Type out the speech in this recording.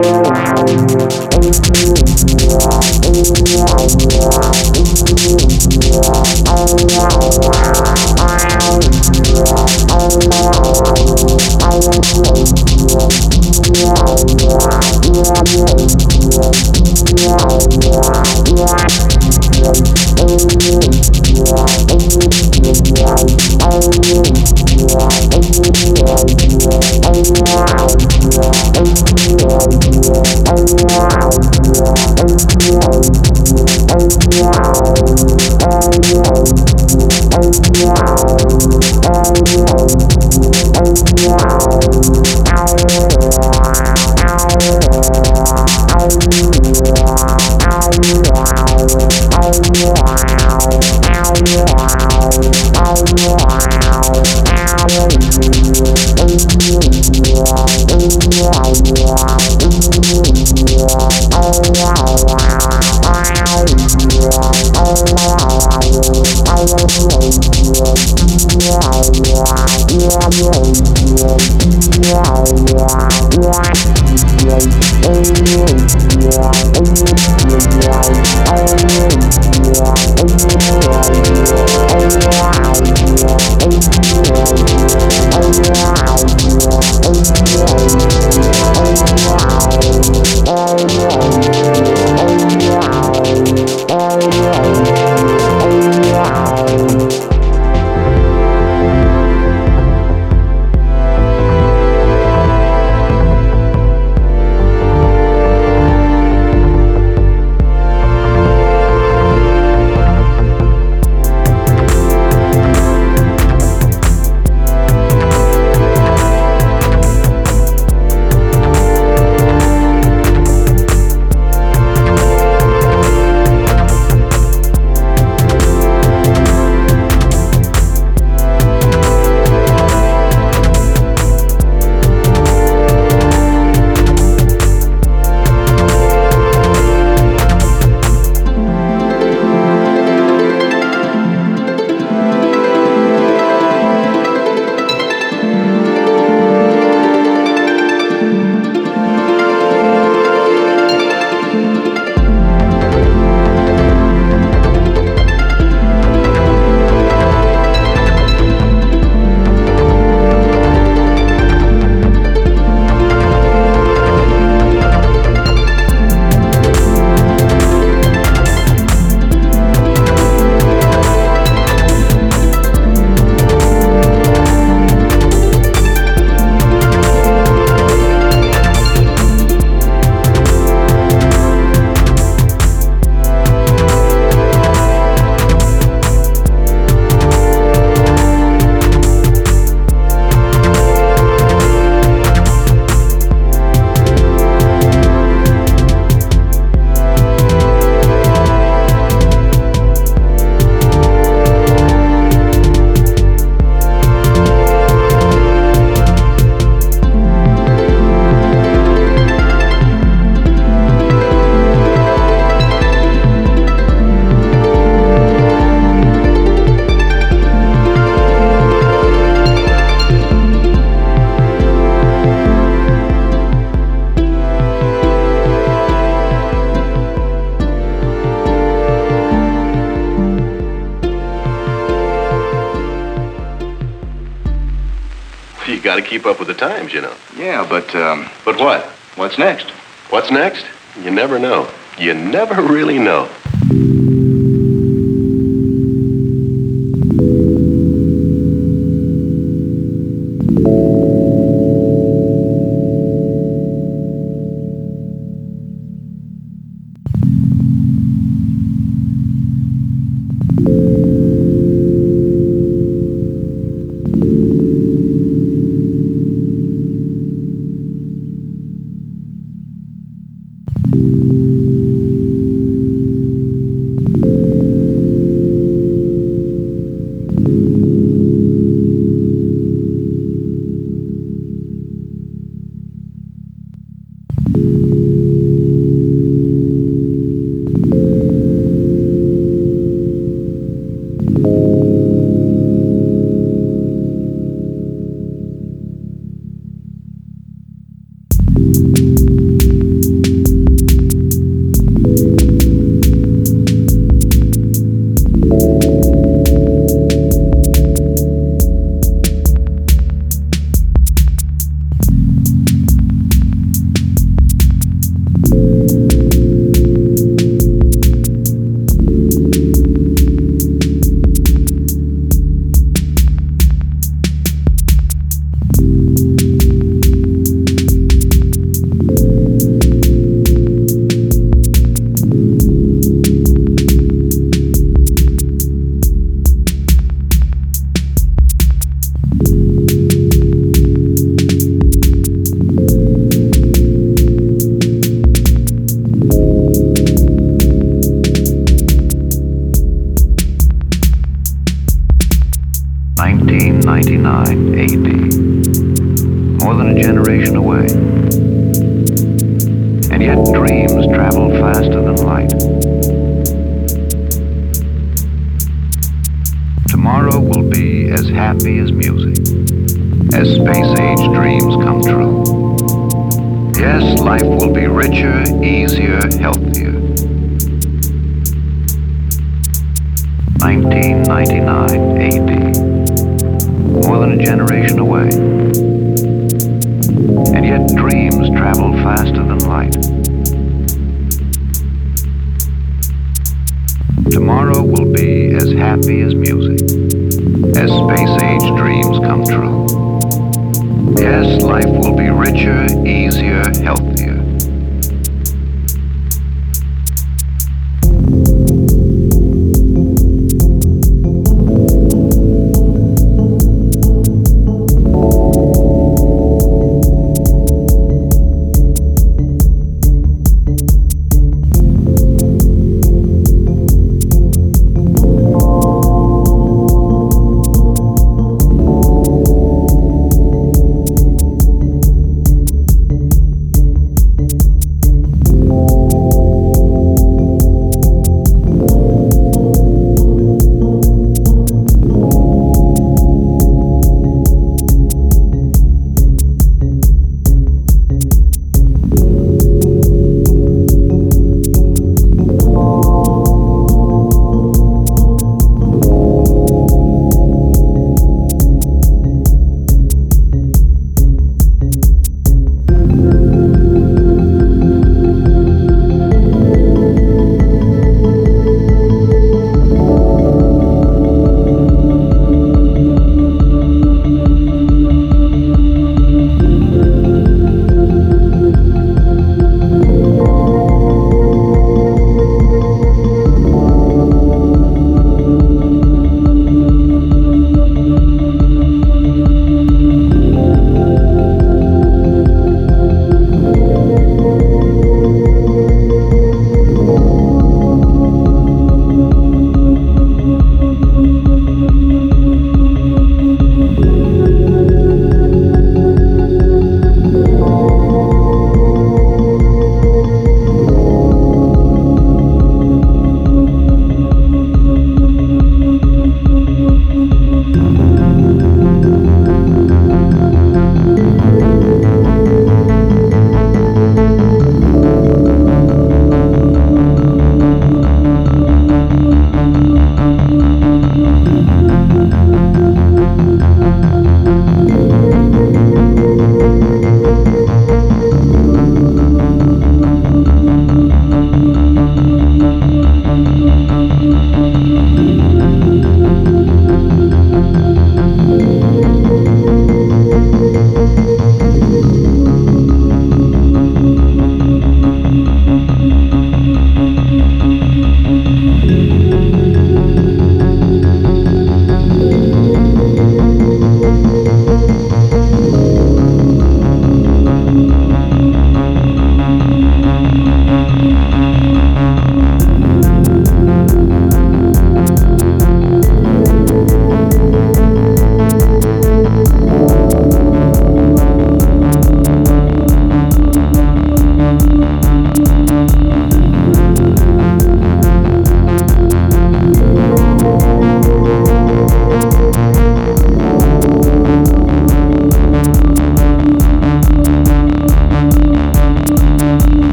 Música Yeah. Yeah. Yeah. Wow. Next? What's next? You never know. You never really know. tomorrow will be as happy as music, as space age dreams come true. Yes, life will be richer, easier, healthier.